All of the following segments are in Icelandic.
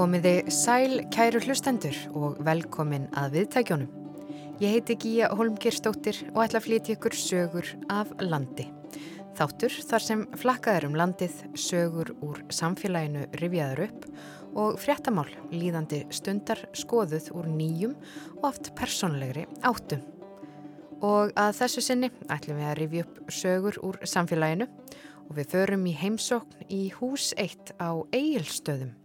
Komiði sæl kæru hlustendur og velkomin að viðtækjónum. Ég heiti Gíja Holmgirstóttir og ætla að flytja ykkur sögur af landi. Þáttur þar sem flakkaður um landið, sögur úr samfélaginu rifjaður upp og fréttamál líðandi stundar skoðuð úr nýjum og oft personlegri áttum. Og að þessu sinni ætlum við að rifja upp sögur úr samfélaginu og við förum í heimsókn í hús 1 á Egilstöðum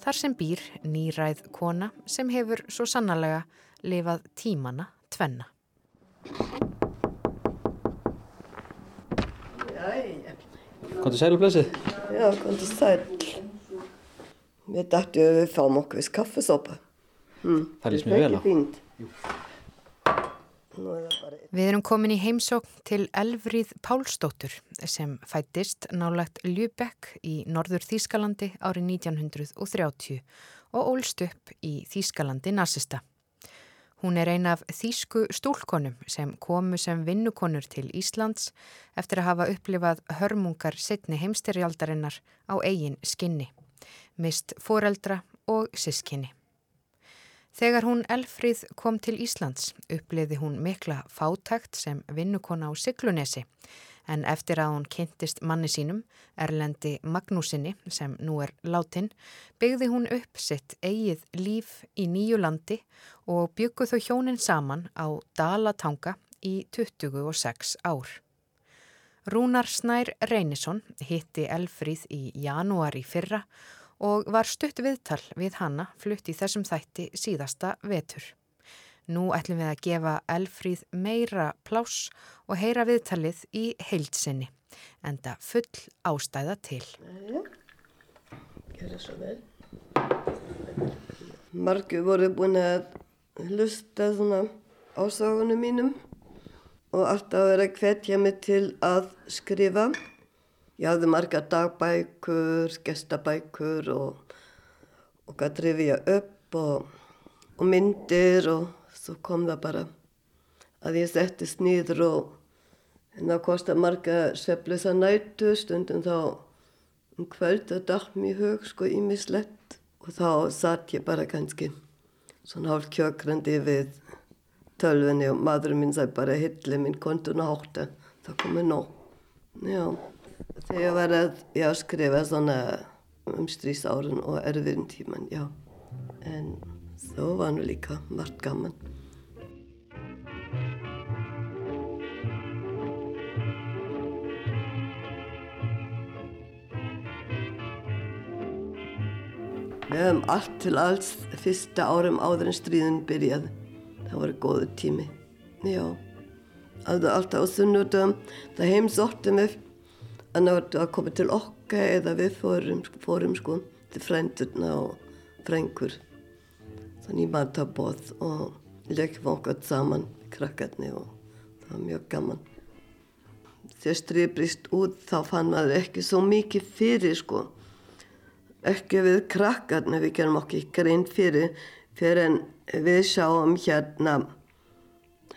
þar sem býr nýræð kona sem hefur svo sannarlega lifað tímana tvenna. Kontur sæl og blessið? Já, kontur sæl. Við dættum við fáum okkur við kaffesopa. Mm. Það lýst mér vel á. Það er ekki fínt. Við erum komin í heimsókn til Elfríð Pálsdóttur sem fættist nálagt Ljubekk í norður Þýskalandi árið 1930 og ólst upp í Þýskalandi nazista. Hún er ein af þýsku stúlkonum sem komu sem vinnukonur til Íslands eftir að hafa upplifað hörmungar setni heimsterjaldarinnar á eigin skinni, mist foreldra og sískinni. Þegar hún Elfríð kom til Íslands uppliði hún mikla fátækt sem vinnukona á Siglunesi en eftir að hún kynntist manni sínum, Erlendi Magnúsinni sem nú er látin, byggði hún upp sitt eigið líf í nýju landi og bygguð þau hjónin saman á Dalatanga í 26 ár. Rúnar Snær Reynisson hitti Elfríð í janúar í fyrra og var stutt viðtal við hanna flutt í þessum þætti síðasta vetur. Nú ætlum við að gefa Elfríð meira pláss og heyra viðtalið í heilsinni, enda full ástæða til. Gjör það svo vel. Margu voru búin að hlusta svona ásagunum mínum og alltaf verið að hvetja mig til að skrifa. Ég hafði marga dagbækur, gestabækur og, og gæti rifja upp og, og myndir og svo kom það bara að ég settist nýður og en það kostar marga sveflösa nætu stundum þá um kvöld að dætt mér hug sko í mig slett og þá satt ég bara kannski svona hálf kjökrandi við tölfunni og maðurinn minn sæði bara hilli minn kontun að hátta það komið nóg. Já. Þegar ég var að já, skrifa svona um strísárun og erfiðin tíman, já. En þá var nú líka margt gaman. Við höfum allt til alls fyrsta árum áður en stríðin byrjaði. Það var góðu tími. Já, alltaf á sunnudum, það heimsóttum við var að koma til okka eða við fórum, fórum sko til frendurna og frengur þannig ég maður það bóð og leikum okkar saman krakkarni og það var mjög gaman. Þegar stríð brist út þá fann maður ekki svo mikið fyrir sko. Ekki við krakkarni við gerum okkur ekki grein fyrir fyrir en við sjáum hérna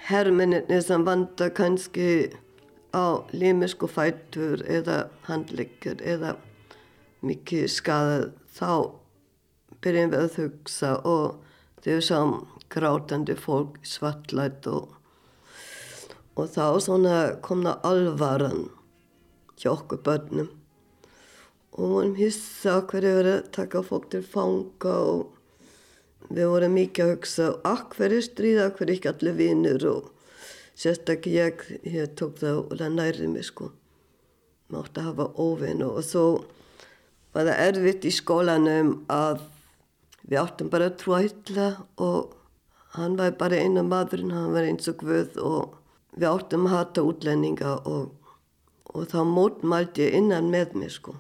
herminni sem vanda kannski á limisku fætur eða handleikir eða mikið skadað þá byrjum við að hugsa og þau sem grátandi fólk svartlætt og, og þá komna alvaran hjá okkur börnum. Og vorum hissa hverju verið að taka fólk til fanga og við vorum mikið að hugsa akkverju stríða, akkverju ekki allir vinnur og sérstaklega ég, ég tók það og nærði mig sko. Átti að hafa óvinn og svo var það erfitt í skólanum að við áttum bara að hitla og hann var bara einu maðurinn, hann var eins og guð og við áttum að hata útlendinga og, og þá mótmældi ég innan með mig sko.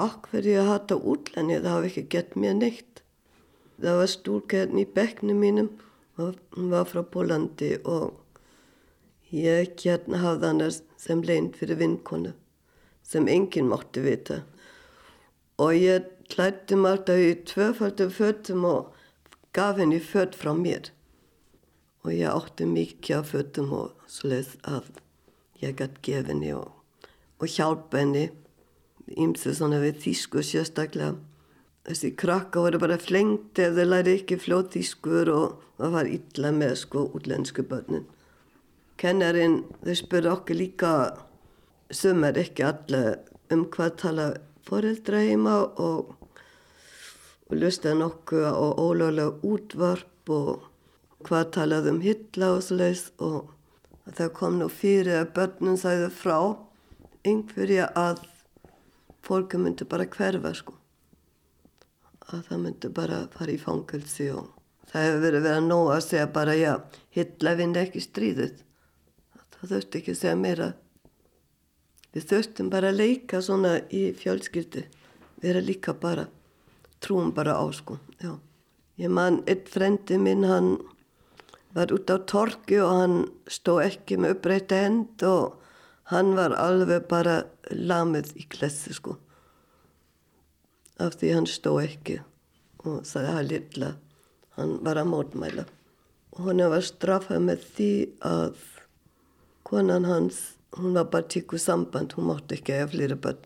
Akkur ég að hata útlendinga? Það hafi ekki gett mér neitt. Það var stúrkærn í bekknu mínum hún var frá Pólandi og Ég hérna hafði hann sem leint fyrir vinkonu sem enginn mátti vita. Og ég klætti alltaf í tvöfaldum fötum og gaf henni fött frá mér. Og ég átti mikið af fötum og sluð að ég gætt gefa henni og, og hjálpa henni. Ímsu svona við þýsku sérstaklega. Þessi krakka voru bara flengt ef þeir læri ekki fljóðískur og það var illa með sko útlensku börnin. Kennarinn, þau spurði okkur líka, sem er ekki allir um hvað tala foreldra heima og, og lusta nokkuð á ólögulega útvarp og hvað talaði um hitla og svoleiðs og það kom nú fyrir að börnun sæði frá einhverja að fólki myndi bara hverfa sko. Að það myndi bara fara í fangilsi og það hefur verið verið að nóga að segja bara já, Hitler vindi ekki stríðið það þurfti ekki að segja meira. Við þurftum bara að leika svona í fjölskyldu. Vera líka bara trúum bara á sko. Já. ég man, einn frendi minn hann var út á torki og hann stó ekki með upprætta hend og hann var alveg bara lamið í klessi sko. Af því hann stó ekki og sagði hann lilla hann var að mótmæla. Og hann var straffað með því að konan hans hún var bara tíkuð samband hún mátti ekki eða flýra börn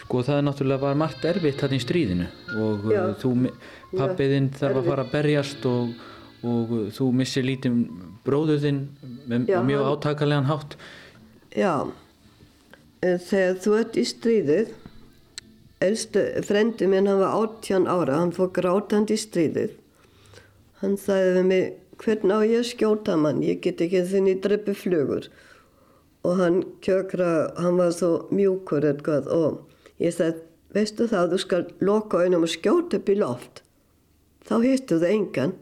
Sko það er náttúrulega var margt erfitt hann í stríðinu og uh, Já. þú, pappiðinn þarf að fara að berjast og, og uh, þú missir lítið bróðuðinn með Já, mjög hann- átakarlegan hátt. Já, þegar þú ert í stríðið, elstu frendi minn, hann var 18 ára, hann fór grátandi í stríðið. Hann sagði við mig, hvernig á ég skjóta mann, ég get ekki þinn í dreppi flugur. Og hann kjökra, hann var svo mjúkur eitthvað og ég sagði, veistu það, þú skal loka auðnum og skjóta upp í loft. Þá hittu það engan.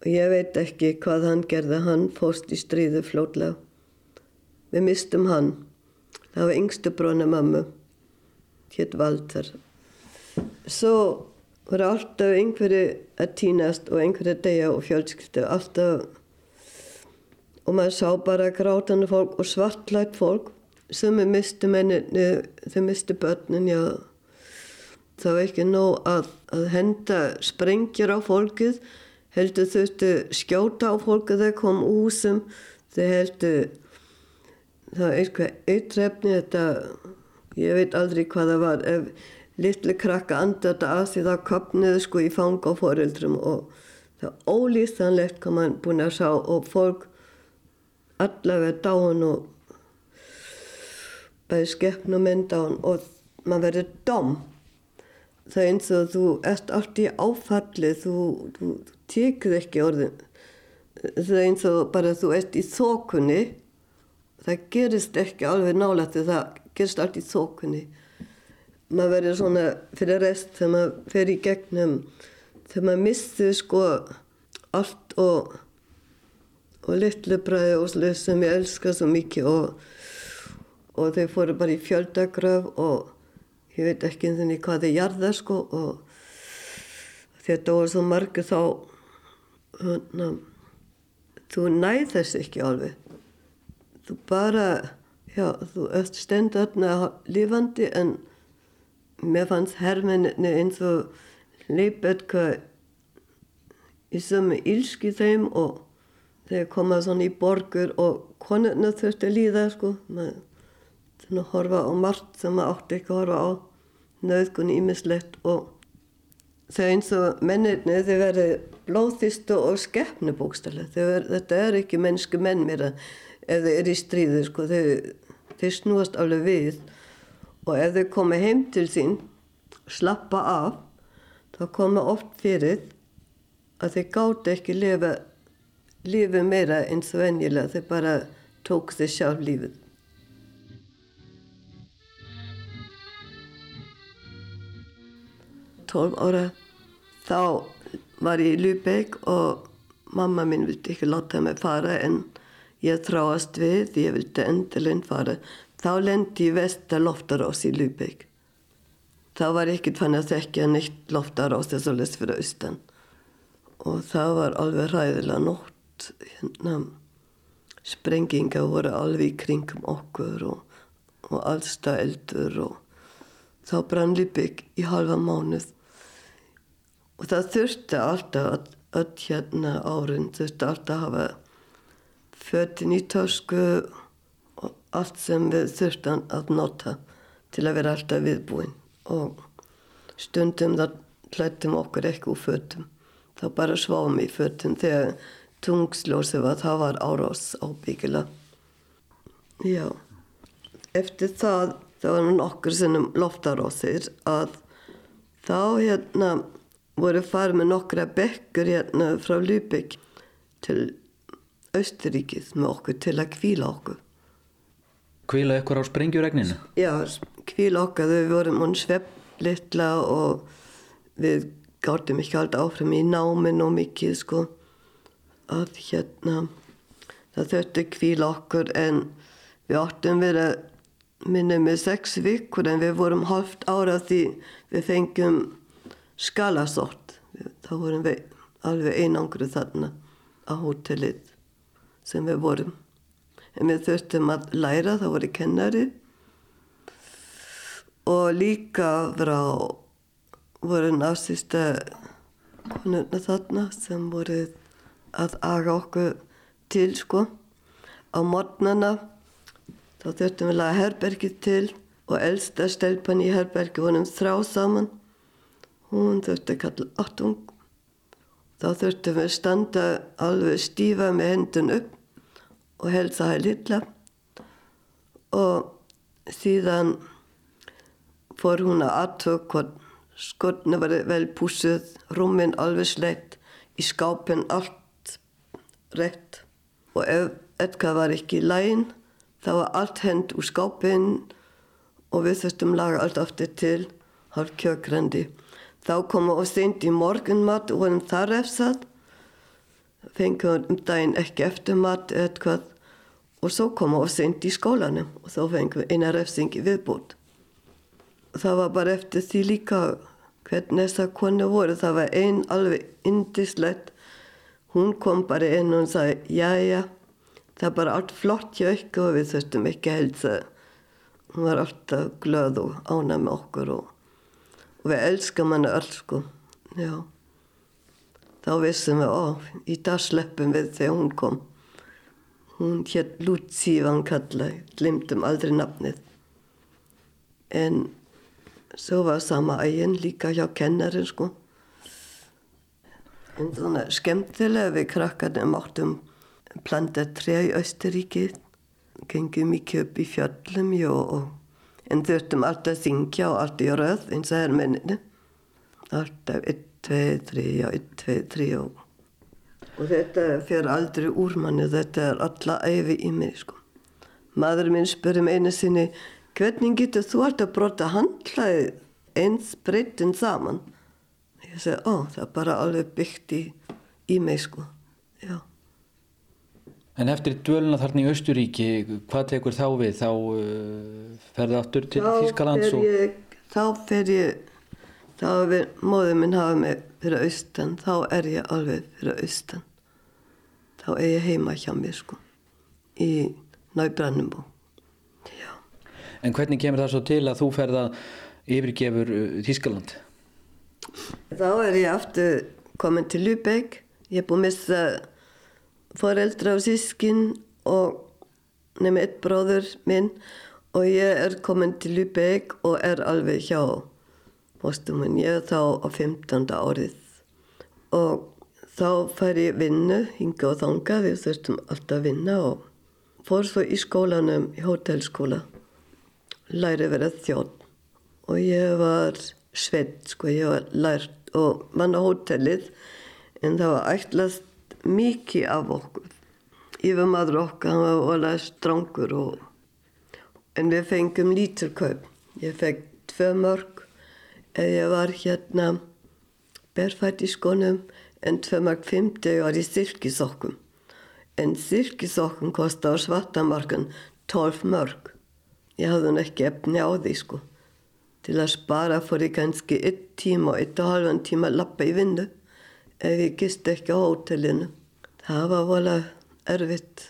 Og ég veit ekki hvað hann gerði, hann fórst í stríðu flótlega. Við mistum hann. Það var yngstu brónu mömmu. Hétt Valter. Svo voru alltaf einhverju að týnast og einhverju að deyja og fjölskyldu. Alltaf. Og maður sá bara grátandi fólk og svartlætt fólk. Sumi mistu menninni, þau mistu börnin, já. Það var ekki nóg að, að henda sprengjur á fólkið. Heldur þurftu skjóta á fólkið þegar kom úr húsum. Þau heldur það var eitthvað eitrefni þetta, ég veit aldrei hvað það var. Ef litlu krakka anda þetta að því það kopniðu sko í fanga á foreldrum og það ólýstanlegt hvað mann búin að sjá og fólk allavega dáin og bæði skeppn og mynd dáin og maður verður dom það er eins og þú ert allt í áfalli þú, þú, tekur ekki orðin. Það er eins og bara þú ert í þokunni það gerist ekki alveg nálægt því það gerist allt í þokunni. Maður verður svona fyrir rest þegar maður fer í gegnum þegar maður missir sko allt og og litlu bræði og slið sem ég elska svo mikið og, og þau fóru bara í fjöldagröf og ég veit ekki einhvern veginn hvað þau jarða sko og þetta voru svo margir þá hana, þú næð þess ekki alveg þú bara, já, þú ert stend þarna lífandi en mér fannst hermenni eins og eitthvað í sömu ílski þeim og þeir koma svona í borgur og konurna þurfti að líða sko. Maður þurfti að horfa á margt sem maður átti ekki að horfa á. Nöðgun ímislegt og þau eins og mennirni þau verði blóðþistu og skeppnu bókstæðlega þetta er ekki mennsku menn mér að ef þau eru í stríði sko, þau, þau snúast alveg við og ef þau koma heim til sín slappa af þá koma oft fyrir að þau gáti ekki lifa lífið meira eins og venjulega þau bara tók þau sjálf lífið. Tólf ára þá var ég í Lübeck og mamma mín vildi ekki láta mig fara en ég þráast við, ég vildi endurinn fara. Þá lendi ég vestar loftarás í Lübeck. Þá var ég ekkert fann að þekka neitt loftarás þess að lesa fyrir austan. Og það var alveg ræðilega nótt. Hérna, sprenginga voru alveg í kringum okkur og, og allstað eldur og þá brann Lübeck í halva mánuð. Og það þurfti alltaf að, að hérna árin þurfti alltaf að hafa fötin í tösku og allt sem við þurftum að nota til að vera alltaf viðbúin. Og stundum þá hlættum okkur ekki úr fötum. Þá bara sváum í fötum þegar tungsljósi var það var árás ábyggilega. Já. Eftir það það var nokkur sinnum loftarásir að þá hérna voru farið með nokkra bekkur hérna frá Lübeck til Östuríkið með okkur til að kvíla okkur. Kvíla ykkur á sprengjuregninu? Já, kvíla okkur, við vorum hún svepp litla og við gáttum ekki alltaf áfram í náminn og mikið sko að hérna það þurfti kvíla okkur en við áttum verið minnum með sex vikur en við vorum halvt ára því við fengjum skalasort þá vorum við alveg einangru þarna á hótelið sem við vorum en við þurftum að læra þá voru kennari og líka frá voru násista konuna þarna sem voru að aga okkur til sko á mornana Þá þurftum við að laga herbergið til og elsta stelpan í herbergi vonum þrá saman. Hún þurfti að kalla áttung. Þá þurftum við að standa alveg stífa með hendun upp og helsa hæg lilla. Og síðan fór hún að aðtöku hvort skotni var vel púsuð, rúmin alveg sleitt, í skápin allt rétt. Og ef eitthvað var ekki í lægin, Það var allt hend úr skápinn og við þurftum laga allt aftur til hálf kjökrendi. Þá komum við seint í morgunmat og vorum þar efsað. Fengum um daginn ekki eftir mat eða eitthvað og svo komum við seint í skólanum og þá fengum við eina refsingi viðbútt. Það var bara eftir því líka hvernig þessar konu voru. Það var einn alveg indislegt. Hún kom bara inn og sagði, já, já. Það er bara allt flott hjá ykkur og við þurftum ekki helsa. Hún var alltaf glöð og ánað með okkur og, og við elskam hana öll sko. Já. Þá vissum við, ó, í dag sleppum við þegar hún kom. Hún hér Lutsívan kallaði, glimtum aldrei nafnið. En svo var sama ægin líka hjá kennarin sko. En svona skemmtilega við krakkarnir máttum planta tré í Östuríki gengum mikið upp í fjöllum og, en þurftum alltaf að syngja og alltaf í röð eins og herrmenninu alltaf 1, 2, 3 og 1, 2, 3 og, og þetta fyrir aldrei úr manni þetta er alla æfi í mig sko. maður minn spurði mig einu sinni hvernig getur þú alltaf að brota handlaði eins breytin saman ég segi ó það er bara alveg byggt í, í mig sko já En eftir dvöluna þarna í Östuríki, hvað tekur þá við? Þá uh, ferði áttur til. Ég, þá fer ég, þá er móðið minn hafa mig fyrir austan, þá er ég alveg fyrir austan. Þá er ég heima hjá mér sko, í Nábrannubú. En hvernig kemur það svo til að þú ferða yfirgefur uh, Þískaland? Þá er ég aftur komin til Lübeck, ég er búin að missa foreldra og sískin og nefnir eitt bróður minn og ég er komin til Lübeck og er alveg hjá postum minn. Ég er þá á 15. árið og þá fær ég vinnu, hinga og þanga, við þurftum alltaf að vinna og fór svo í skólanum, í hótelskóla, læri verið þjótt og ég var sveit, sko, ég var lært og mann á hótelið en það var ætlast mikið af okkur yfirmaður okkar, hann var alveg strangur og en við fengum lítur kaup ég fekk tvö mörg ég var hérna berfætt í skonum en tvö mörg fymti var í sirkisokkum en sirkisokkum kosti á svartamarkan tólf mörg ég hafði hann ekki efni á því sko til að spara fór ég kannski eitt tíma og eitt og halvan tíma að lappa í vindu ef ég gist ekki á hótelinu. Það var volið erfitt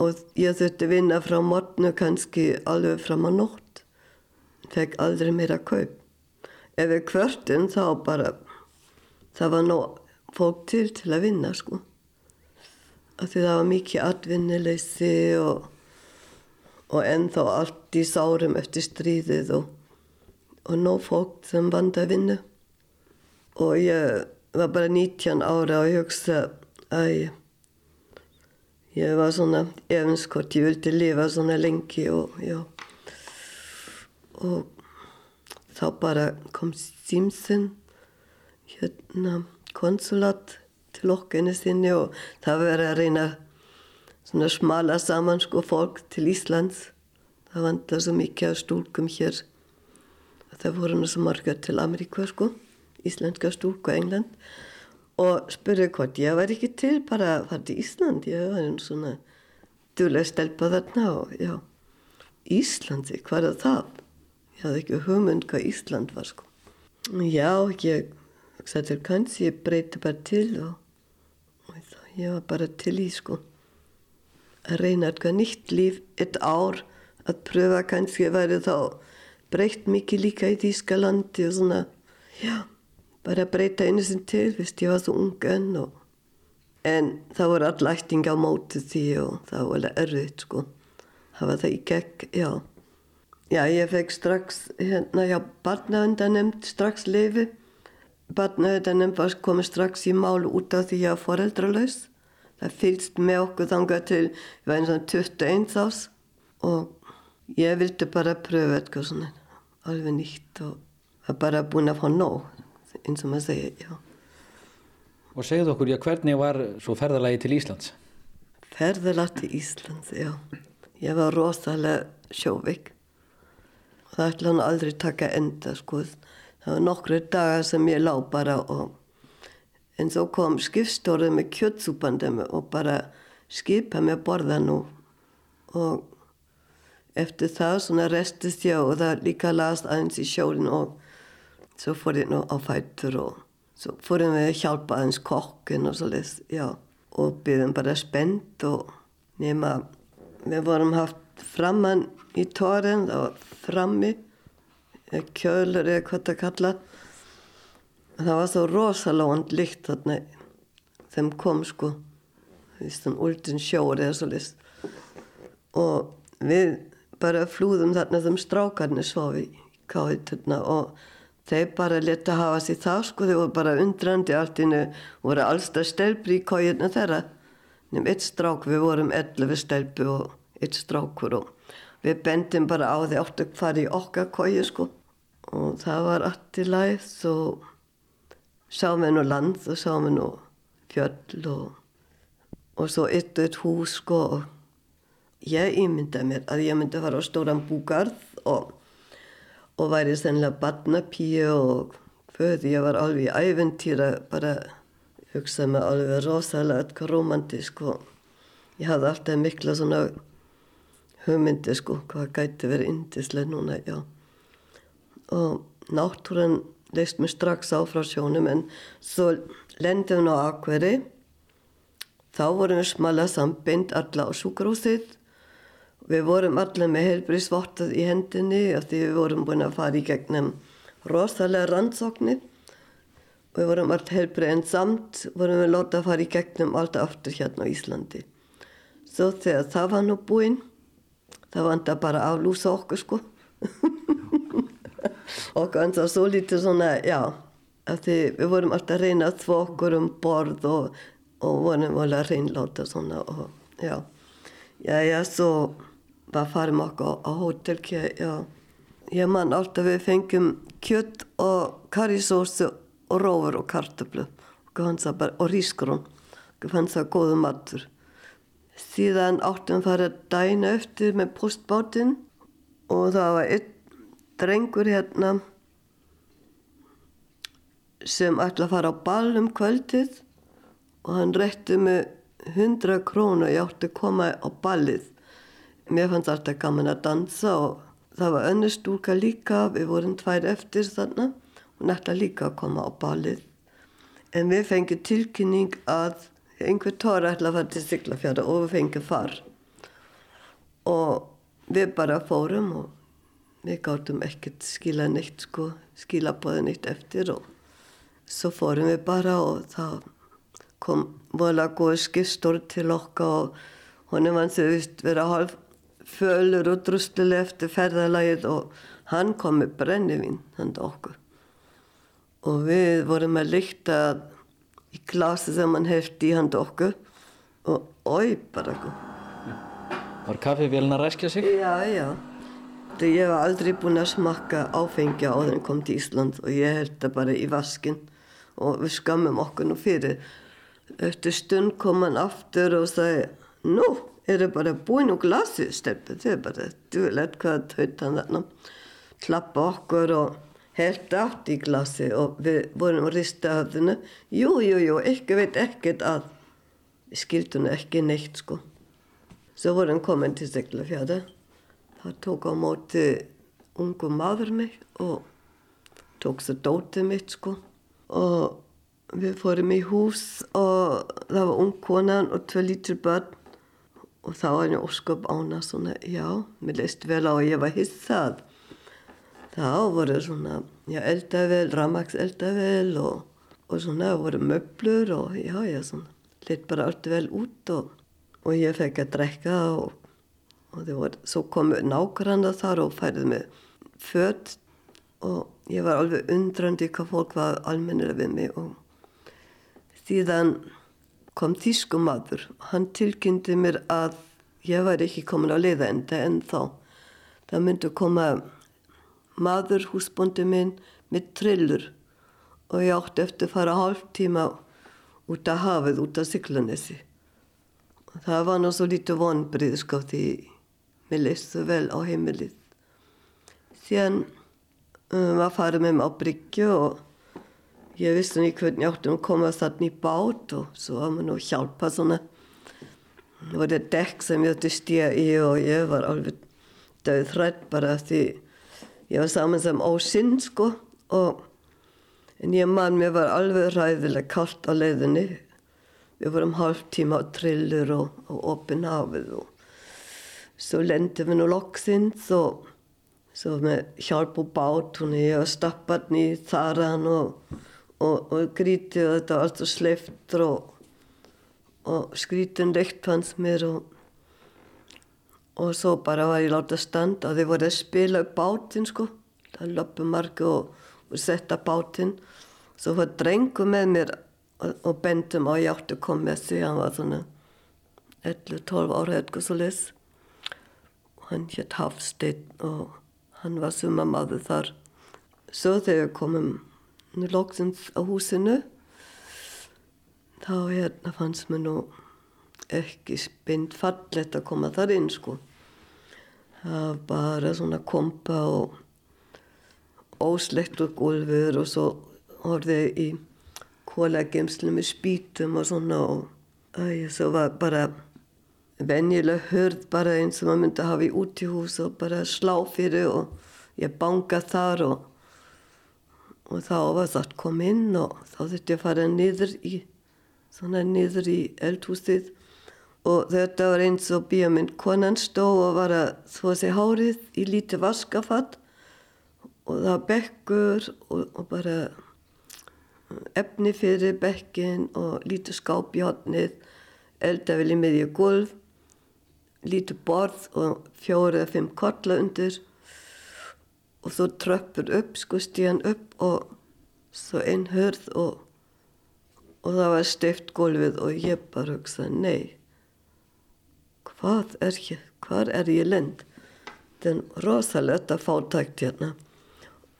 og ég þurfti vinna frá morgnu kannski alveg fram á nótt. Fekk aldrei meira kaup. Ef við kvörtum þá bara, það var nóg fólk til til að vinna sko. Af því það var mikið atvinnileysi og, og ennþá allt í sárum eftir stríðið og, og nóg fólk sem vand að vinna og ég var bara 19 ára og ég hugsa að ég var svona efinskort, ég vildi lifa svona lengi og já og þá bara kom Simson hérna konsulat til okkinu sinni og það verið að reyna svona smala saman sko fólk til Íslands. Það vandla svo mikið af stúlkum hér. Það voru nú svo marga til Ameríka sko íslenska stúlku og England. Og spurði hvort ég var ekki til bara að fara til Ísland. Ég var einn svona duðlega stelpa þarna og já Íslandi, hvað er það? Ég hafði ekki hugmynd hvað Ísland var sko. Já, ég til kanns, ég breyti bara til og, og ég var bara til í sko að reyna eitthvað nýtt líf eitt ár að pröfa kannski að væri þá breytt mikið líka í Þýskalandi og svona, já, bara breyta einu sem til, vist, ég var svo ung enn og en það voru all ætting á móti því og það var alveg erfitt sko það var það í gegn, já já, ég fekk strax hérna, já, barnavendanemnd strax leifi barnavendanemnd var komið strax í mál út af því að ég var foreldralaus. Það fylgst með okkur þangað til ég var eins og 21 ás og ég vildi bara pröfa eitthvað svona alveg nýtt og var bara búin að fá nóg eins og maður segja, já. Og segðu okkur, já, hvernig var svo ferðalagi til Íslands? Ferðalag til Íslands, já. Ég var rosalega sjóvik það ætla hann aldrei taka enda, sko. Það var nokkru dagar sem ég lá bara og En så kom skipståret med kjøttsupene og bare skipa med bordet og, og efter það svona restist ég og það líka last aðeins í sjólinn og svo fór ég nú á fættur og svo fórum við að hjálpa aðeins kokkin og svo les, já, og byggðum bara spennt og nema, við vorum haft framann í það var frammi, kjölur eða hvað það kalla það var svo rosalóand lykt þarna þeim kom sko sem úldin sjóri eða svo list og við bara flúðum þarna þeim strákarnir svofi í káðutuna og þeir bara leta hafa sér það sko þeir voru bara undrandi allt innu voru allstað stelpri í káðutuna þeirra. Nefn eitt strák við vorum 11 stelpu og eitt strákur og við bendum bara á því áttu að fara í okkar káðu sko. Og það var allt í læð og sáum við nú land og sáum við nú fjöll og, og svo og eitt hús sko og ég ímynda mér að ég myndi fara á stóran búgarð og, og væri sennilega badnapíu og föði ég var alveg í æventýra bara hugsaði mig alveg rosalega eitthvað romantísk og ég hafði alltaf mikla svona hugmyndi sko hvað gæti verið indislega núna já. Og náttúran leist mér strax á frá sjónum en svo lendum við á Akveri þá vorum við smala sambind alla á sjúkrúsið við vorum allir með heilbríðsvortað í hendinni af því við vorum búin að fara í gegnum rosalega rannsóknir. Við vorum allt heilbríð en samt vorum við lóta að fara í gegnum alltaf aftur hérna á Íslandi. Svo þegar það var nú búinn það vant að bara aflúsa okkur sko. Og þannig að svo lítið svona, já, að við vorum alltaf að reyna að þvó okkur um borð og, og vorum volið að reynláta svona og já, já, já, svo var farum okkur á, á hótel, já, ég man alltaf við fengjum kjött og karisósu og rófur og kartablu og rísgrón, og fannst það góðu matur. Síðan áttum við að fara dæna eftir með postbátinn og það var einn drengur hérna sem ætla að fara á ball um kvöldið og hann rétti mig 100 krónu ég átti að koma á ballið. Mér fannst alltaf gaman að dansa og það var önnur stúrka líka við vorum tvær eftir þarna og nætti líka að koma á ballið. En við fengið tilkynning að einhver tóra ætla að fara til Siglafjara og við fengið far. Og við bara fórum og við gáttum ekkert skila neitt sko, skila bóði neitt eftir og svo fórum við bara og það kom volið að góða skipstór til okka og honum var þau vist vera hálf fölur og drusluleg eftir ferðalagið og hann kom með brennivín handa okkur. Og við vorum að lykta í glasi sem hann hefði í handa okkur. Og oi bara Var kaffivélina að ræskja sig? Já, já. Þegar ég var aldrei búin að smakka áfengja á þenn kom til Ísland og ég held það bara í vaskin og við skammum okkur nú fyrir. Eftir stund kom hann aftur og sagði nú, er það bara búin úr glasi stelpu, þið er bara duðlegt hvað þaut hann þarna. Klappa okkur og held átt í glasi og við vorum að rista höfðinu jú, jú, jú, ekki veit ekkert að við skildum ekki neitt sko. Svo vorum komin til Siglufjörðu það tók á móti ungu maður mig og tók svo dótið mitt sko. Og við fórum í hús og það var ung konan og tvei lítur börn. Og þá var ég ósköp ána svona, já, mér leist vel á að ég var hissað þá voru svona, já, eldavel ramaks eldavel og, og svona voru möblur og já, já, svona lit bara allt vel út og, og ég fekk að drekka og, og þau voru, svo komu nákvæmlega þar og færið með fött og ég var alveg undrandi hvað fólk var almennilega við mig og síðan kom tískumadur hann tilkynnti mér að ég var ekki komin á leiðaenda en þá það myndi koma maður húsbóndi minn með trillur og ég átti eftir að fara hálf tíma út af hafið, út af Siglanesi og það var náttúrulega svo lítið vonbrið sko því mér leist svo vel á heimilið. Síðan um, var farið með mig á Bryggju og ég vissi ekki hvernig ég átti að koma þarna í bát og svo var maður nú hjálpa svona. Það var þetta dekk sem ég ætti stíða í og ég var alveg döðrætt bara því ég var saman sem ósinn sko og en ég mann mér var alveg ræðilega kallt á leiðinni. Við vorum hálf tíma á trillur og, og opin hafið og svo lendi við nú loksins og svo með hjálp og bát hún ég var stappat í þaran og, og, og grítið og þetta var alltaf sleiftur og, og skrítin leikt fannst mér og og svo bara var ég látað standa og þeir voru að spila bátinn sko. Það löpum margu og, og setta bátinn. Svo var drengu með mér og, og bendum á ég átti að koma með því hann var svona 11-12 ára eitthvað svo les og hann hétt Hafstein og hann var sumamaður þar. Svo þegar við komum lóksins á húsinu þá hérna fannst mér nú ekki spind fallet að koma þar inn sko það bara svona kompa og óslegt og gólfur og svo horfið í kólagemslu með spítum og svona og æ, svo var bara venjulega hörð bara eins og maður myndi að hafa í útíhús og bara slá fyrir og ég banga þar og og þá var það kom inn og þá þurfti ég að fara niður í svona niður í eldhúsið og þetta var eins og bíamind konan stó og var að þvó sig hárið í lítið vaskafatt og það var bekkur og, og bara efni fyrir bekkin og lítið skáp í hotnið eldavel í gulv lítið borð og fjóri eða fimm korla undir. Og svo tröppur upp sko stíðan upp og svo einn hörð og og það var steift gólfið og ég bara hugsaði nei hvað er ég, hvað er ég lend? Þetta er rosalegt að fátækt hérna.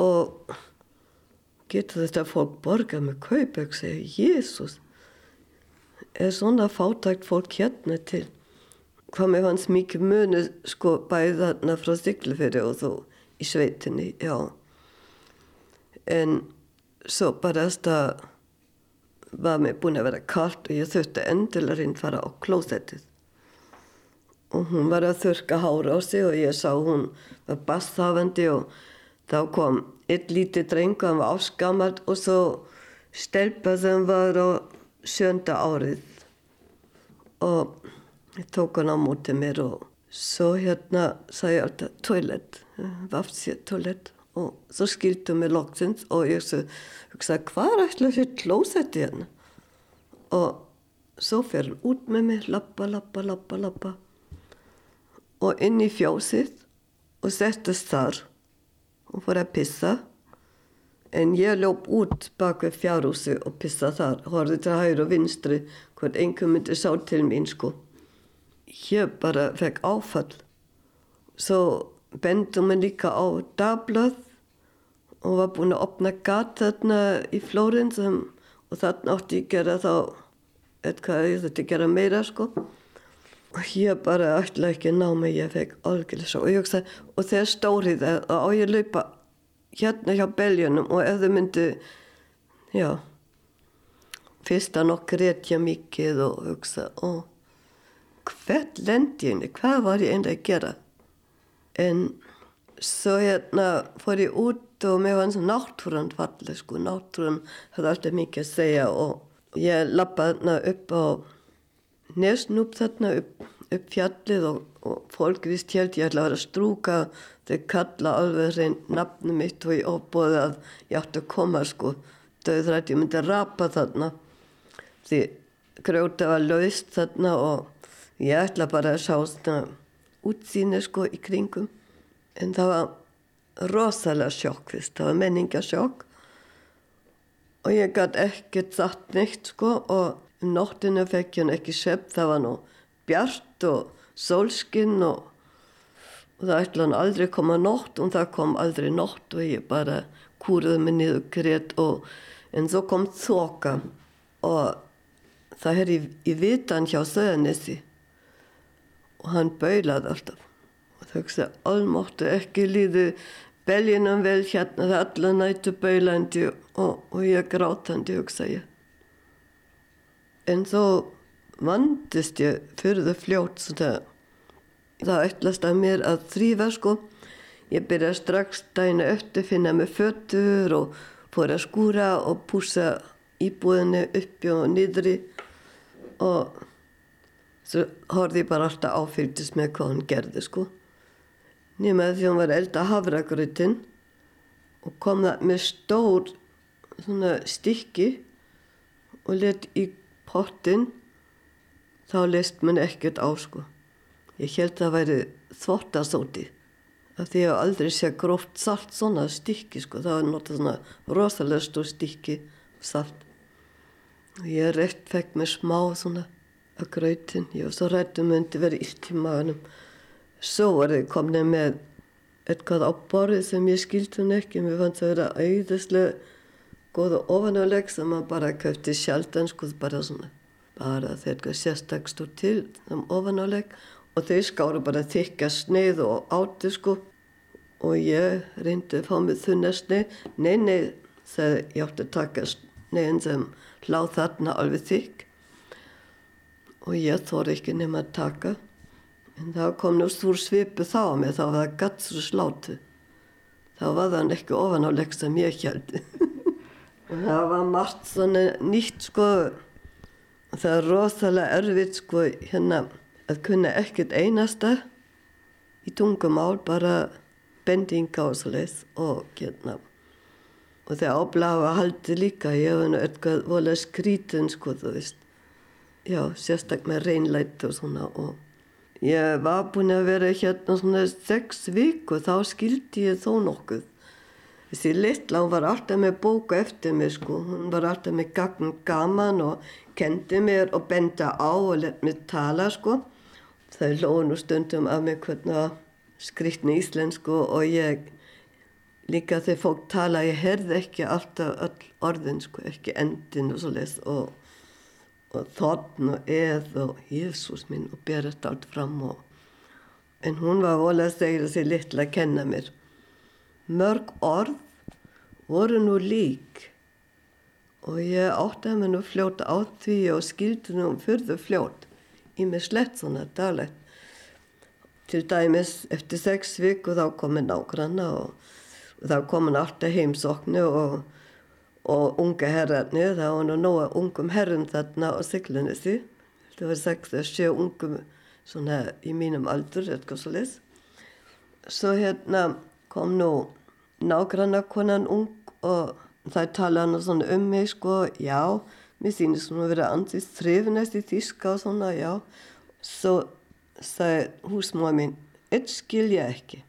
Og getur þetta fólk borga með kaupökk segja Jésús er svona fátækt fólk hérna til? Með hans mikið muni sko bæði þarna frá Siglufjörði og þó í sveitinni, já. En svo bara þess að var mér búin að vera kallt og ég þurfti endilega að fara á klósettið og hún var að þurka hára á sig og ég sá hún var basthafandi og þá kom eitt lítið dreng hann var áskamalt og svo stelpa sem var á sjönda árið. Og ég tók hann á móti mér og svo hérna sagði ég alltaf toilet, vafsið toilet. Og svo skildum við loksins og ég hugsaði hvað ætla þessi klósetti hérna? Og svo fer hann út með mig lappa, lappa, lappa, lappa og inn í fjósið og settist þar. Og fór að pissa en ég lóp út bak við fjárhúsi og pissa þar horfið til hægur og vinstri hvort einhver myndi sá til mín sko. Ég bara fekk áfall. Svo bendum við líka á dablað og var búin að opna gat þarna í Flórens og þarna átti ég gera þá eitthvað ég þurfti að gera meira sko og ég bara ætla ekki að ná mig ég fekk algjörlega svo og ég hugsaði og þegar stórið það og ég laupa hérna hjá beljunum og ef þau myndi já fyrsta nokkur rétt ég mikið og hugsa og hvert lendi henni, hvað var ég enda að gera? En svo hérna fór ég út og mér var eins og náttúrann fallið sko, náttúrann hafði alltaf mikið að segja og ég lappaði þarna upp á nesnúp þarna upp, upp fjallið og, og fólk vist held ég ætla að vera að strúka þau kalla alveg hrein nafnum mitt og ég óbúði að ég átti að koma sko. Döðrætt, ég myndi að rapa þarna. Því grjóta var laust þarna og ég ætla bara að sjá svona útsýni sko í kringum. En það var rosalega sjokk fyrst, það var menningasjokk og ég gæti ekkert satt neitt sko og um nóttinu fekk hann ekki sepp, það var nú bjart og sólskinn og, og það ætla hann aldrei koma nótt og það kom aldrei nótt og ég bara kúruði mig niður greitt og en svo kom þoka og það er í, í vitan hjá Söðanissi og hann baulaði alltaf. Og það hugsaði, almáttu ekki líði belginum vel hérna það allar nættu baulandi og, og ég grátandi hugsa ég en þó vandist ég fyrir það fljótt svona það ætlast að mér að þrýfa sko. Ég byrja strax dæna eftir finna með föttur og fór að skúra og púsa íbúðinu uppi og niðri. Og svo horfði ég bara alltaf áfylgist með hvað hann gerði sko. Nema því hann var elda havragröðin og kom það með stór svona stykki og let í pottin þá leist mann ekkert á sko. Ég held að það væri þvottasóti af því að ég aldrei sé gróft salt svona stykki sko. Það var náttúrulega svona rosalega stór stykki salt. Ég rétt fekk mér smá svona að gröytin ég var svo rættum myndi verið illt í maðunum svo var þið komnið með eitthvað á borðið sem ég skildi hún ekki. Mér fannst það að vera auðvitslega góða ofanáleg sem maður bara köfti sjaldan sko bara svona bara þegar eitthvað sérstakst úr til um ofanáleg og þau skáru bara þykka sneið og átti sko og ég reyndi að fá mig þunna sneið nei, nei, þegar ég átti að taka sneiðin sem hlá þarna alveg þykk og ég þór ekki nema að taka En þá kom nú stór svipu þá að mig, þá var það gatt svo slátu. Þá var það ekki ofanáleik sem ég heldi. það var margt svona nýtt sko, það er rosalega erfitt sko hérna að kunna ekkert einasta í tungumál, bara bendinga og svo leiðs og hérna. Og þegar ábláða haldi líka, ég hef henni eitthvað volið skrítin sko þú veist. Já, sérstak með reynlætt og svona og Ég var búin að vera hérna svona sex vik og þá skildi ég þó nokkuð. Þessi litla, hún var alltaf með bóka eftir mig sko. Hún var alltaf með gagn gaman og kendi mér og benda á og lett mér tala sko. Það lóði nú stundum af mig hvernig skriktni íslensku og ég líka þegar fólk tala, ég herði ekki alltaf öll orðin sko, ekki endin og svo leiðs og og þotn og eð og Jésús minn og ber þetta allt fram og en hún var volið að segja þessi litla að kenna mér mörg orð voru nú lík. Og ég átti að nú fljóta á því og skildi nú fyrðu fljót í mig slett svona daglegt. Til dæmis eftir sex vik og þá komin nágranna og, og þá komin alltaf heimsoknu og og unga herrarnir, það var nú nóga ungum herrum þarna á Siglunissi það var sagt að sjö ungum svona í mínum aldur eitthvað svo les svo hérna kom nú nágranna konan ung og það talaði nú svona um mig sko, já mér sýnir svona að vera ansist þrifinast í þíska og svona, já svo sagði húsmáð mín eitt skil ég ekki.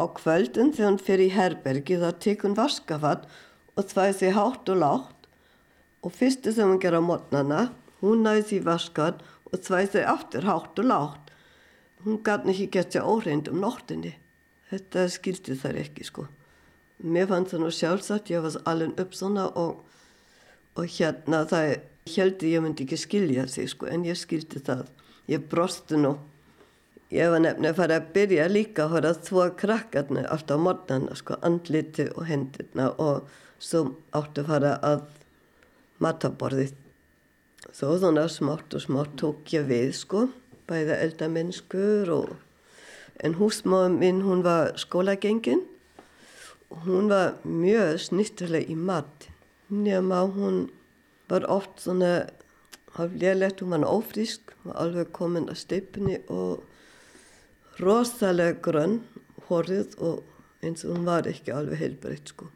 Á kvöldin þegar hún fyrir í herbergi þá tekur hún vaskafatt og þvæði sig hátt og látt og fyrstu sem hún ger á mótnana, hún næði því vaskat og þvæði sig aftur hátt og látt. Hún gæti ekki gett sér óreind um nóttinni. Þetta skildi þær ekki sko. Mér fannst það nú sjálfsagt, ég var alveg upp svona og, og hérna það heldur ég myndi ekki skilja sig sko en ég skildi það. Ég brosti nú. Ég var nefnilega að fara að byrja líka að hóra þvó krakkarna alltaf á mornana sko, andliti og hendurna og svo áttu að fara að mataborðið. Svo svona smátt og smátt tók ég við sko, bæða eldamennskur og en húsmáðum minn hún var skólagengin og hún var mjög snittileg í mat. Nefna hún var oft svona hafðlélegt, hún var ófrísk, var alveg komin að steipni og rosalega grönn horrið og eins og hún var ekki alveg heilbreytt sko.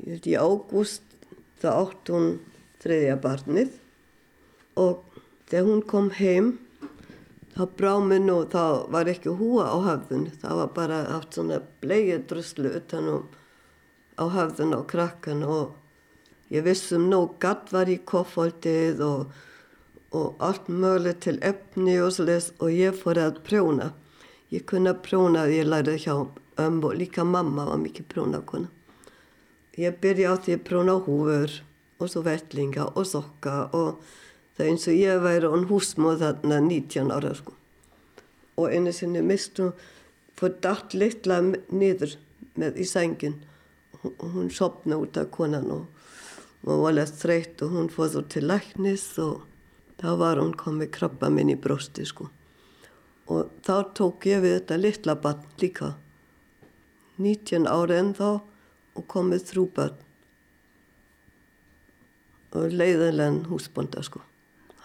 Ég held í ágúst það átt hún þriðja barnið og þegar hún kom heim þá brá minn og þá var ekki húa á hafðun, það var bara haft svona bleið druslu utanum á hafðun á krakkan og Ég vissum nú gatt var í koffaldið og, og allt mögulegt til efni og svolítið og ég fór að prjóna. Ég kunna prjóna, ég lærði hjá ömmu og líka mamma var mikið prjónakona. Ég byrja á því að prjóna húfur og svo vellinga og sokka og það er eins og ég væri án húsmóð þarna 19 ára sko. Og einu sinni mistu fór dætt litla niður með í sængin og hún sopna út af konan og og var alveg þreytt og hún fóð svo til læknis og þá var hún komið krabba minn í brósti sko. Og þá tók ég við þetta litla barn líka. 19 ári en þá og komið þrú barn. Og leiðilegan húsbonda sko.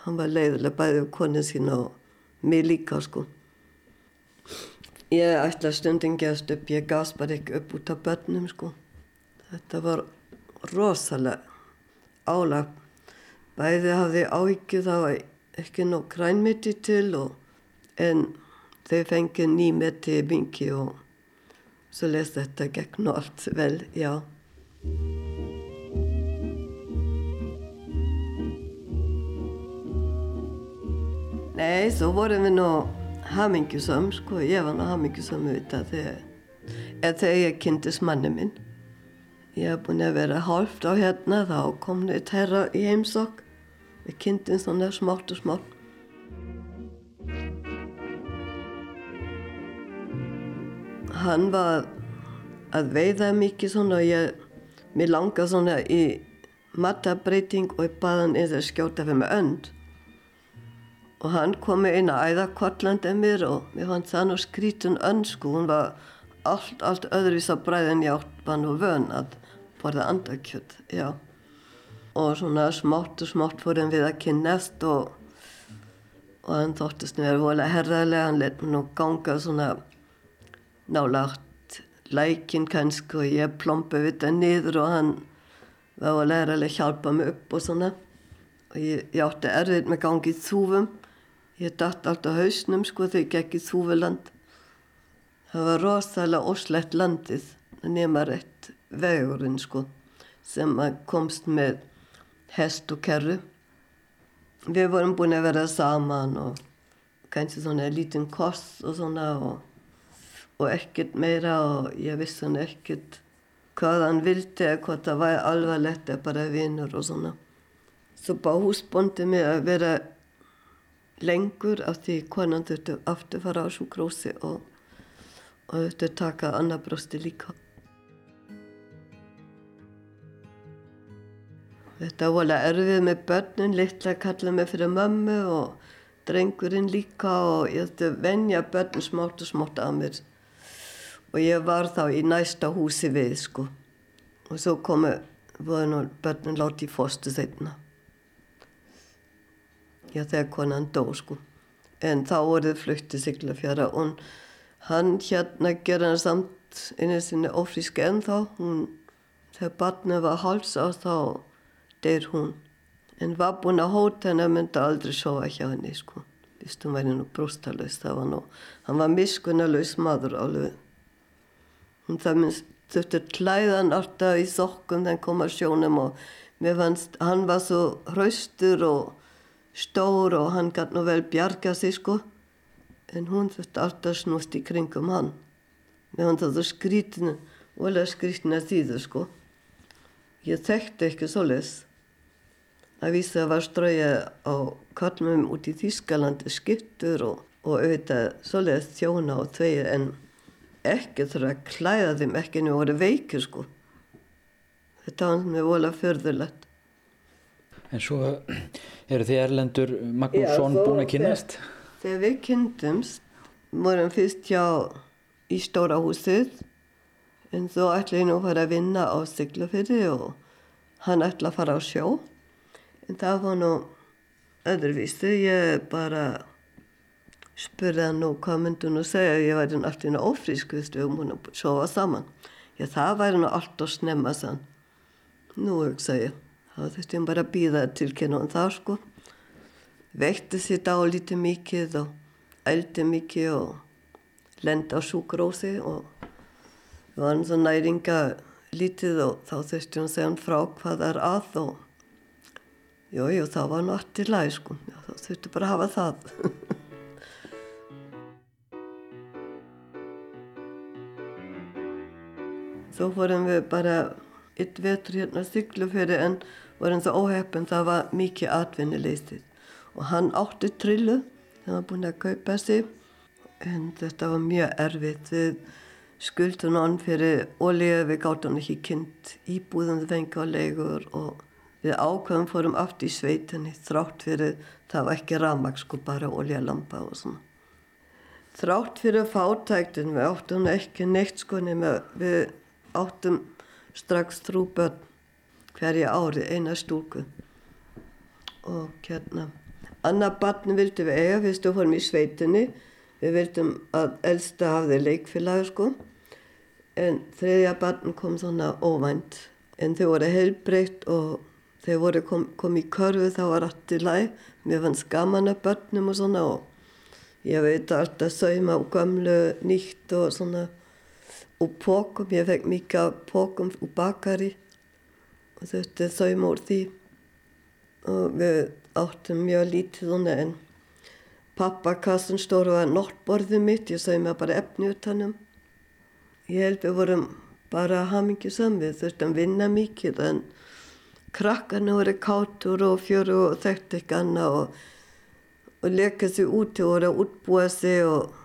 Hann var leiðileg bæðið konið sína og mig líka sko. Ég ætla stundin gefst upp, ég gafst bara ekki upp út af börnum sko. Þetta var rosalega álag. Bæði hafði áhyggjur það var ekki nóg grænmeti til og, en þau fengið nýmeti mingi og svo les þetta gegn og allt vel, já. Nei, svo vorum við nú hamingjusam, sko, ég var nú hamingjusam auðvitað þegar, þegar ég kynntist manni minn. Ég hef búin að vera hálft á hérna, þá kom neitt herra í heimsokk. Við kynntum svona smátt og smátt. Hann var að veiða mikið svona og ég, mér langaði svona í matabreiting og ég baði hann eða skjóta fyrir mig önd. Og hann kom með eina æðakortlandið mér og mér fannst það nú skrítun önd sko, hún var allt, allt öðruvís á bræðin ég átt var nú vön að borða andakjöld, já. Og svona smátt og smátt fórum við að kynnast og, og hann þóttist mér volið herðarlega, hann let mér nú ganga svona nálagt lækin kannski og ég plompi við það niður og hann var læra að hjálpa mig upp og svona. Og ég, ég átti erfið með gangi í þúfum, ég dætt allt á hausnum sko þegar ég gekk í þúfuland. Það var rosalega óslegt landið, nema rétt vegurinn sko sem komst með hest og kerru. Við vorum búin að vera saman og kannski svona lítinn koss og svona og, og ekkert meira og ég vissi hann ekkert hvað hann vildi eða hvað það var alvarlegt eða bara vinnur og svona. Svo bá húsbóndi mig að vera lengur af því konan þurfti aftur fara á sjúkrósi og, og þurfti taka annar brosti líka. Þetta var alveg erfið með börnin, litla kallaði mig fyrir mömmu og drengurinn líka og ég ætti að venja börnin smátt og smátt að mér. Og ég var þá í næsta húsi við sko. Og svo komu, börnin láti í fóstu þeirna. Já þegar konan dó sko. En þá voruð fluttið Siglafjara og hann hérna gerði hann samt einu sinni ofríski ennþá. Hún, þegar barnið var háls á þá deyr hún. En var búin að hóta henni að mynda aldrei sofa hjá henni sko. hún væri nú brústalauðs það var nú, hann var miskunnalauðs maður alveg hún það minnst þurfti klæðan alltaf í sokkum þegar kom að sjónum og mér fannst hann var svo hraustur og stór og hann gæti nú vel bjarga sig sko. En hún þurfti alltaf snúst í kringum hann. Fannst það skrítinu og alveg skrítinu að þýðu sko. Ég þekkti ekki svo les að vísa að var ströya á kallmum út í Þýskalandi skiptur og, og auðvitað svo les þjóna og tveir en ekki þurfa að klæða þeim ekki en við vorum veikir sko. Þetta var með vola förðulegt En svo eru þið Erlendur Magnússon búin að kynast? Þegar við kynntumst vorum fyrst hjá í stóra húsið en svo ætla ég nú að fara að vinna á Siglufyrði og hann ætla að fara á sjó. En það var nú öðruvísi ég bara spurði hann nú hvað myndi hún að segja ég væri alltaf inn á ofrísk við höfum hún að sofa saman. Já það væri nú allt að snemma sann nú hugsa ég þá þurfti ég bara að býða til kynna það sko. Vekti sér dá lítið mikið og eldi mikið og lendi á sjúkrósi og við varum svo næringa lítið og þá þurfti að segja hann frá hvað það er að og jújú þá var hann allt í læg sko. Já, þá þurfti bara að hafa það. Svo fórum við bara eitt vetur hérna að syklu fyrir en vorum það óheppin það var mikið atvinnileystið og hann átti trillu það var búin að kaupa sig. En þetta var mjög erfitt. Við skuldum hann fyrir ólíu við gáttum ekki kynnt íbúðum við fengi á leigur og við ákveðum fórum aft í sveitinni þrátt fyrir það var ekki ramag sko bara ólíu að lampa og svona. Þrátt fyrir fátæktin við áttum ekki neitt sko nema við áttum strax þrú börn hverja ári, eina stúku og hérna annar barn vildum við eiga fyrst og fórum í sveitinni. Við vildum að elsta hafði leikfélagi sko. En þriðja barn kom svona óvænt. En þau voru heilbreytt og þau voru kom, kom í körfu þá var allt í læg mér fannst gaman að börnum og svona og ég veit alltaf sauma og gamlu nýtt og svona og pókum, ég fekk mikið pókum úr bakari og þetta þaum úr því. Og við áttum mjög lítið svona en pappakassin stóru var nortborðið mitt, ég þaum að bara efni út hannum ég held við vorum bara mikið samvið þurftum vinna mikið en krakkarna voru kátur og fjöru og þekkt ekki annað og, og leka sig út og voru að útbúa sig og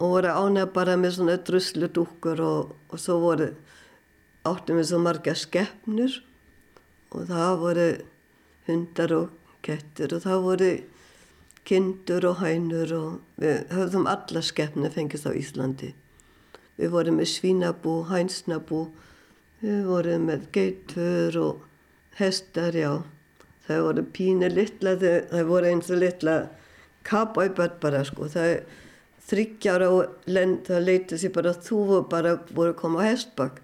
og voru ánæg bara með svona druslu dúkur og, og svo voru áttum við svo marga skeppnur og það voru hundar og kettur og það voru kindur og hænur og við höfðum alla skeppnir fengist á Íslandi. Við vorum með svínabú, hænsnabú, við vorum með geitur og hestar, já. Það voru pínu litla, það voru eins og litla kapæböld bara sko. Það þryggjára og lend, það leytið sér bara þú og bara voru að koma á hestbakk.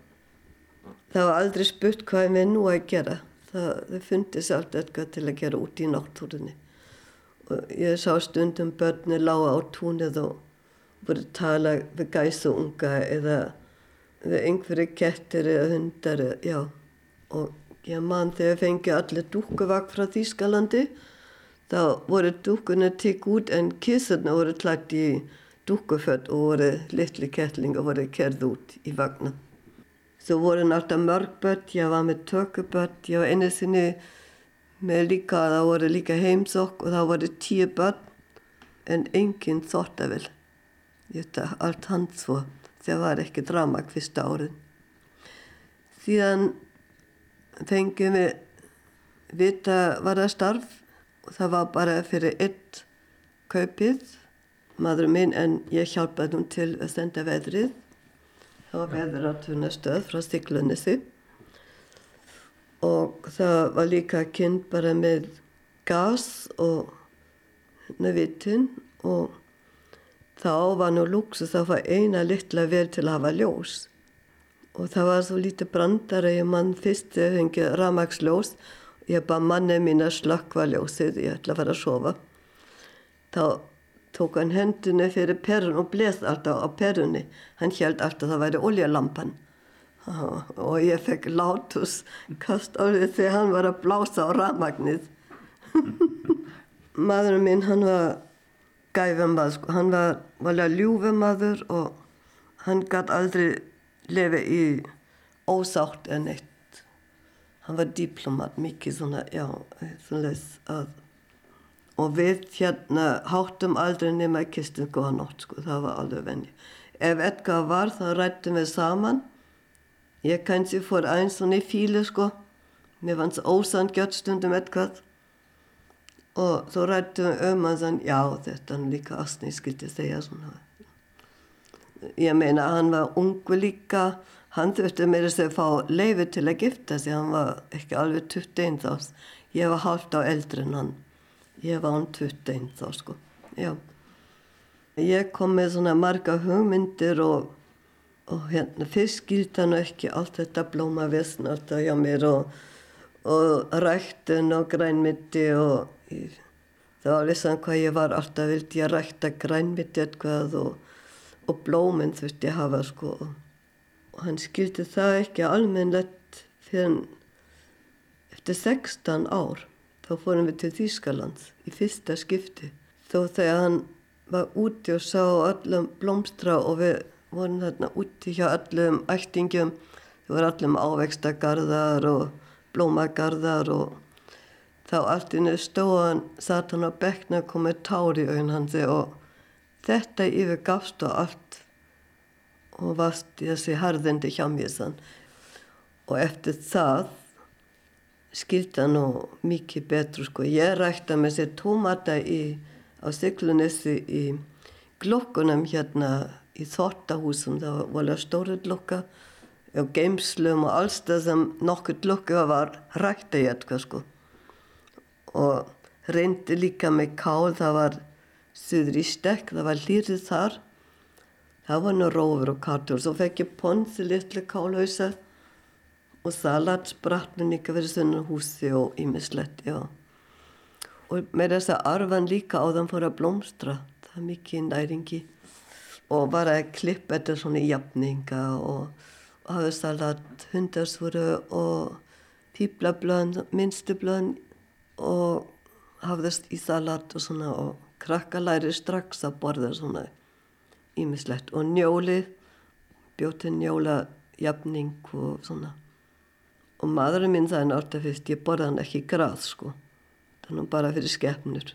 Það var aldrei spurt hvað við nú að gera. Það, það fundis allt eitthvað til að gera út í náttúrunni. Og ég sá stundum börni lága á túnið og voru tala við gæsa unga eða við einhverju kettir eða hundar, já. Og ég man þegar fengi allir dúkuvakk frá Þýskalandi, þá voru dúkuna tikk út en kissurna voru klætt í dúkkuföld og voru litli kettlingar voru kerð út í vagna. Svo voru náttúrulega mörg börn, ég var með tökubörn, ég var einu sinni með líka, það voru líka heimsokk og það voru tíu börn en enginn þóttavel. Þetta allt hans svo, það var ekki drama hvista árið. Síðan fengið við vita var það starf og það var bara fyrir eitt kaupið maður minn en ég hjálpaði hún til að senda veðrið. Það var veður á tunastöð frá Stiklunissi og það var líka kynnt bara með gas og nefitinn og þá var nú luxus að fá eina litla vel til að hafa ljós. Og það var svo lítið brandar að ég mann fyrst þegar fengið ramagsljós ég bara manni mín að slakka ljósið, ég ætla að fara að sofa. Þá tók hann hendunni fyrir perun og bles alltaf á perunni. Hann held alltaf að það væri oljalampan. Og ég fekk látus kast á því þegar hann var að blása á ramagnið. Maðurinn minn hann var gæfumað, sko. hann var valja ljúfumadur og hann gæti aldrei lefið í ósátt en eitt. Hann var diplomat, mikið svona, já, svona að og við hérna háttum aldrei nema í kistin góða nótt sko, það var alveg venni. Ef eitthvað var þá rættum við saman. Ég kannski fór eins og niður fílu sko, mér fannst ósann gjört stundum eitthvað og svo rættum við um að þann, já þetta er líka astni, skilti segja svona. Ég meina hann var ungu líka, hann þurfti mér að fá leiði til að gifta sig, hann var ekki alveg 21 þást, ég var halvt á eldri en hann. Ég var án 21 þá sko, já. Ég kom með svona marga hugmyndir og, og hérna fyrst skildi hann ekki allt þetta blóma vesn alltaf hjá mér og, og ræktun og grænmyndi og ég, það var vissan hvað ég var alltaf vildi ég rækta grænmyndi eitthvað og, og blóminn þurfti ég hafa sko. Og hann skildi það ekki almennlegt fyrir eftir 16 ár þá fórum við til Þýskalands í fyrsta skipti. Þó þegar hann var úti og sá öllum blómstra og við vorum þarna úti hjá öllum ættingum. Það var öllum ávextagarðar og blómagarðar og þá allt innu stóðan satt hann á bekna og komið tár í auðin hansi og þetta yfir gafst og allt og varst þessi harðindi hjá mér sann. Og eftir það skilta nú mikið betur sko. Ég rækta með sér tómata í, á Siglunissi í glokkunum hérna í þortahúsum. Það var volið stóru glokka og geimslum og alls það sem nokkur glokka var rækta ég eitthvað sko. Og reyndi líka með kál, það var söður í stekk, það var hlýrið þar. Það var nú rófur og kartur. Svo fekk ég ponsi litlu kálhausa og salatsbratnin líka verið svona húsi og ímislegt, já. Og með þess að arfan líka á þann fór að blómstra, það er mikið næringi. Og var að klippa þetta svona jafninga og, hafa salat, hundarsvöru og píplablöðn, minnstublöðn og hafa þess í salat og svona og krakka læri strax að borða svona ímislegt. Og njólið, bjóti njóla jafning og svona og maðurinn minn það er náttúrulega fyrst ég borða hann ekki gráð sko. Þannig bara fyrir skefnur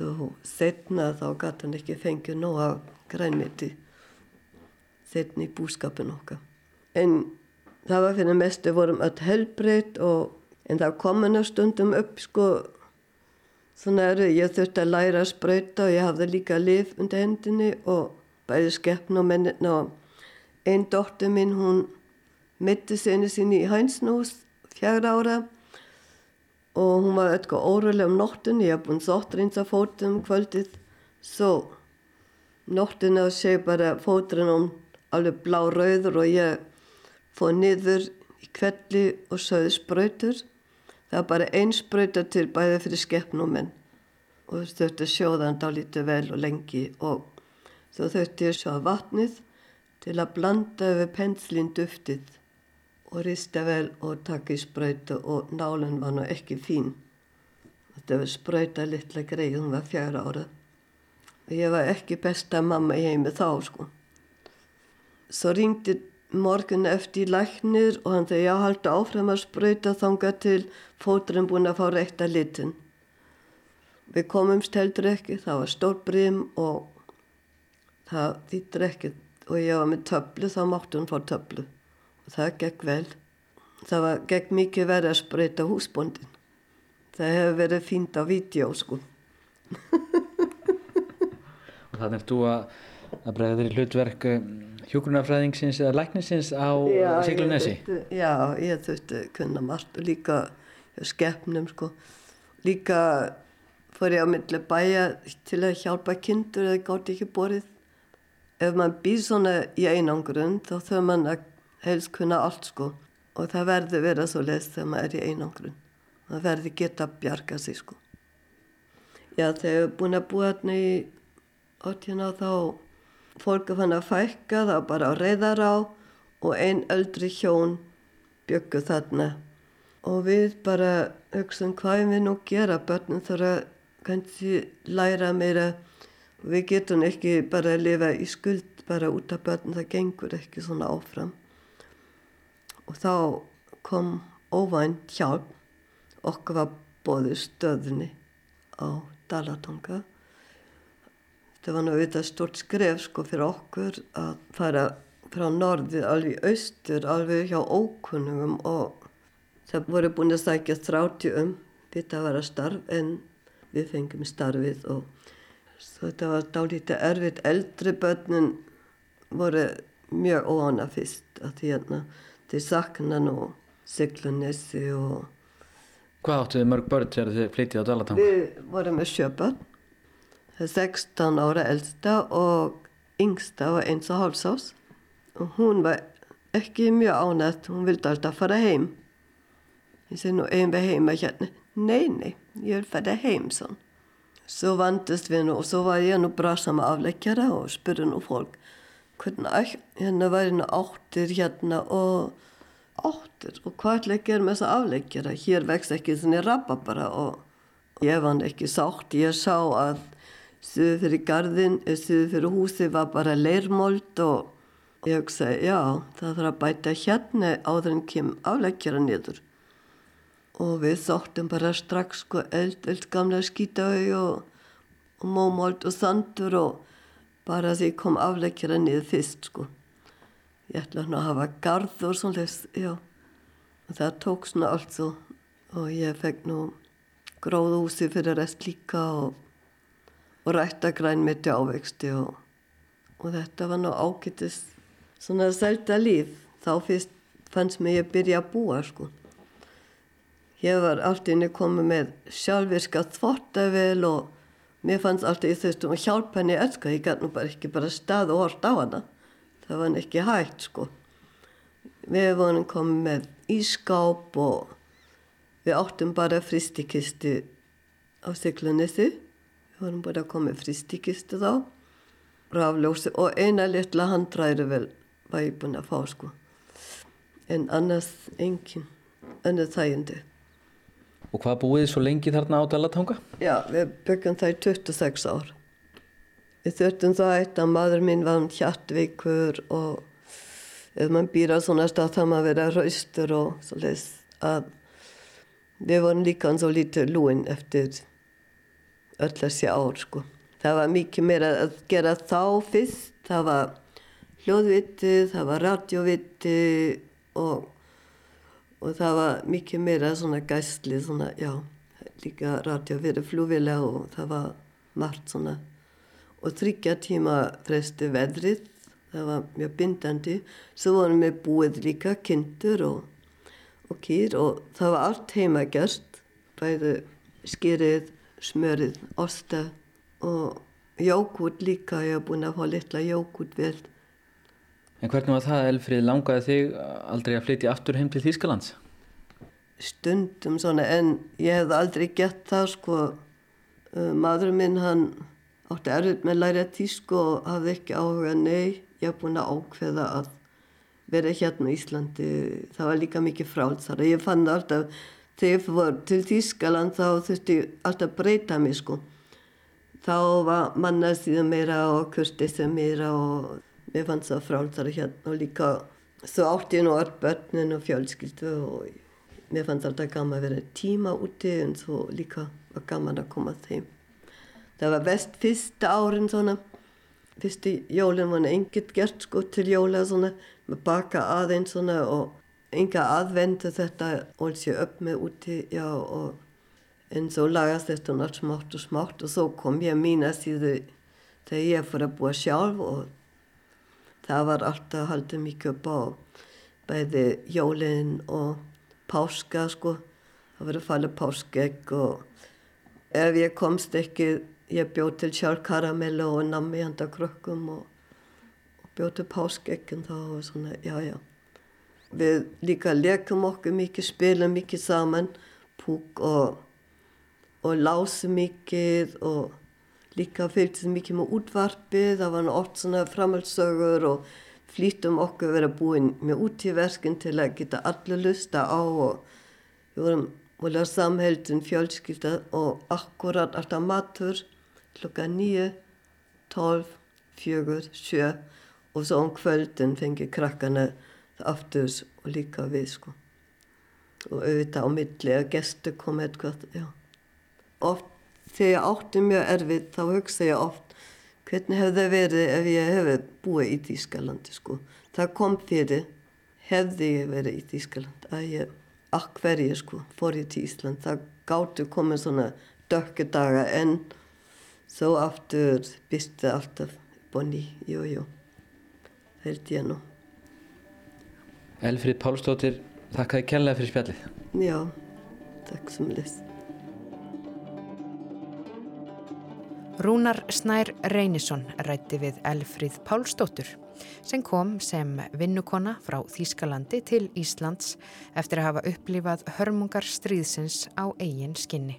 svo setna þá gæti hann ekki fengið nóga grænmiti setna í búskapin okkar. En það var fyrir mestu vorum öll helbreyt og en það kom hennar stundum upp sko. Svona eru ég þurfti að læra að spröyta og ég hafði líka liv undir hendinni og bæði skeppn og mennina og einn dóttur minn hún mitti sinni sinni í hænsnús fjara ára. Og hún var eitthvað órulega um nóttun ég haf búin sóttrins að fótum kvöldið. Svo nóttun að sé bara fótrinn um alveg blá rauður og ég fóð niður í kvelli og söðu spröytur það var bara einn spröytur til bæði fyrir skeppnum menn. Og þurfti að sjóða hann þá lítið vel og lengi og svo þurfti að sjóða vatnið til að blanda yfir penslinn duftið og rista vel og taka í spröytu og nálinn var nú ekki fín. Þetta var spröyta litla greið, hún var fjara ára. Ég var ekki besta mamma í heimi þá sko. Svo ringdi morgun eftir í læknir og hann þegar ég haldi áfram að spröyta þanga til fóturinn búin að fá rétt að litin. Við komumst heldur ekki, það var stór brim og það þýttir ekki og ég var með töflu, þá mátti hún fá töflu það gekk vel. Það var, gekk mikið verið að spreyta húsbóndin. Það hefur verið fínt á vídeo sko. og þannig er þú að, að bregða þér í hlutverk eh, hjókunarfræðingsins eða læknisins á Siglunesi? Já, ég þurfti kunna margt og líka skeppnum sko. Líka fór ég á milli bæja til að hjálpa kindur eða gátt ekki borið. Ef maður býr svona í einangrun þá þau mann að helst kunna allt sko. Og það verður vera svo les þegar maður er í einangrun. Það verður geta bjarga sig sko. Já, þegar ég hef búin að búa hérna í 18 á þá fólk fann að fækka það bara á reyðar á og einn öldri hjón byggu þarna. Og við bara hugsaðum hvað við nú gera? Börnum þarf að kannski læra meira. Við getum ekki bara að lifa í skuld bara út af börnum það gengur ekki svona áfram og þá kom óvænt hjálp. Okkur var bóðið stöðunni á Dalatonga þetta var auðvitað stort skref sko fyrir okkur að fara frá norðið alveg austur alveg hjá ókunnugum og það voru búin að sækja þrátti um. Þetta var að starf en við fengum starfið og þetta var dálítið erfitt. Eldri börnin voru mjög óana fyrst að því hérna til saknan og Siglunissi og Hvað áttu þið mörg börn þegar þið flyttið á Dalatanga? Við vorum með sjöbörn 16 ára eldsta og yngsta var eins og hálsás og hún var ekki mjög ánætt hún vildi alltaf fara heim. Ég segi nú ein við heima hérna. Nei, nei, ég vil fara heim svo svo vandist við nú og svo var ég nú bra saman afleggjara og spurði nú fólk hvernig hérna var hérna áttir hérna og áttir? Og hvað ætla að gera með þessa afleggjara hér vext ekki svona rabba bara og ég var ekki sátt. Ég sá að suðu fyrir gardin suðu fyrir húsi var bara leirmold og ég hugsaði já það þarf að bæta hérna áður en kem afleggjara niður. Og við þóttum bara strax sko eld, eld gamla skítau og, og mómold og sandur og bara því kom afleggjara niður fyrst sko. Ég ætla hann að hafa garð og svona já. Og það tók svona allt svo. Og ég fekk nú gróðhúsi fyrir rest líka og, og rætta grænmeti ávexti og, og þetta var nú ágættis svona selta líf. Þá fyrst fannst mér ég byrja að búa sko. Ég var alltaf inn að koma með sjálfvirka þvortavel og mér fannst alltaf ég þurftum að hjálpa henni öllska ég gæti nú bara ekki bara stað og hort á hana það var ekki hægt sko. Við vorum komið með ískáp og við áttum bara fristikistu á Siglunissi. Við vorum bara komið fristikistu þá, rafljósi og eina litla handræri vel var ég búin að fá sko. En annars engin, önnur þægindi. Og hvað búið þið svo lengi þarna á Dalatanga? Já, við byggjum það í 26 ár. Við þurftum það eitt að maður minn var hjartveikur og ef mann býr á svona stað þá maður vera raustur og svo les að við vorum líka svo lítið lúin eftir öll þessi ár sko. Það var mikið meira að gera þá fyrst, það var hljóðviti, það var radjoviti og, og það var mikið meira svona gæsli, svona já, líka radjoviti flúvila og það var margt svona og þryggja tíma fresti veðrið, það var mjög bindandi. Svo vorum við búið líka kindur og, og kýr og það var allt heima gerst, bæði skýrið, smörið, osta og jókút líka, ég hef búin að fá litla jókút vel. En hvernig var það, Elfrið, langaði þig aldrei að flytja aftur heim til Þýskalands? Stundum svona, en ég hef aldrei gett það, sko. Madur minn, hann átti erfitt með að læra tísku og hafði ekki áhuga. Nei, ég haf búin að ákveða að vera hérna í Íslandi. Það var líka mikið frálsara ég fann alltaf, þegar ég fór til Tískaland þá þurfti ég alltaf breyta mig sko. Þá var mannasíðan meira og kurtisi meira og mér fannst það frálsara hérna og líka svo átti ég nú öll börnin og fjölskyldu og mér fannst alltaf gaman að vera tíma úti en svo líka var gaman að koma þeim. Það var vest fyrsta árin svona. Fyrstu jólinn var engið gert sko til jóla svona. Með baka aðeins svona og enga aðvendu þetta og sér upp með úti já og en svo lagast þetta nátt smátt og smátt og svo kom ég að mína síðu þegar ég fór að búa sjálf og það var alltaf haldið mikið upp á bæði jólinn og páska sko það var að falla páskegg og ef ég komst ekki ég bjóð til sjálf karamellu og nammi handa krökkum og, og bjóð til páskeggjum þá og svona, já, já. Við líka leikum okkur mikið, spilum mikið saman, púk og og lási mikið og líka fylgdi mikið með útvarpið, það var oft svona framhaldsögur og flýtum okkur að vera búin með útíverkin til að geta allir lusta á og við vorum volið að samheldin fjölskylda og akkurat alltaf matur klokka nýju, tólf, fjögur, sjö og svo um kvöldin fengi krakkana það aftur og líka við sko. Og auðvitað á milli að gestu koma eitthvað, já. Oft þegar ég átti mjög erfið þá hugsa ég oft hvernig hefði það verið ef ég hefði búið í Þýskalandi sko. Það kom fyrir hefði ég verið í Þýskaland að ég, akk hverju sko, fór ég til Ísland. Það gáttu komið svona dökku daga en svo aftur býstu alltaf bonni, jú, jú. Það held ég nú. Elfrið Pálsdóttir, þakkaði kella fyrir spjallið. Já, takk sem list. Rúnar Snær Reynisson rætti við Elfríð Pálsdóttur sem kom sem vinnukona frá Þýskalandi til Íslands eftir að hafa upplifað hörmungar stríðsins á eigin skinni.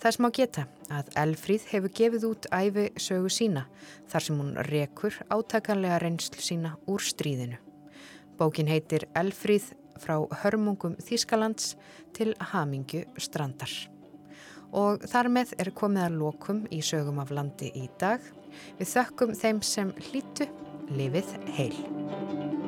Það smá geta að Elfríð hefur gefið út æfi sögu sína þar sem hún rekur átakanlega reynslu sína úr stríðinu. Bókin heitir Elfríð frá hörmungum Þýskalands til Hamingju strandar og þar með er komið að lokum í sögum af landi í dag. Við þökkum þeim sem hlýtu lifið heil.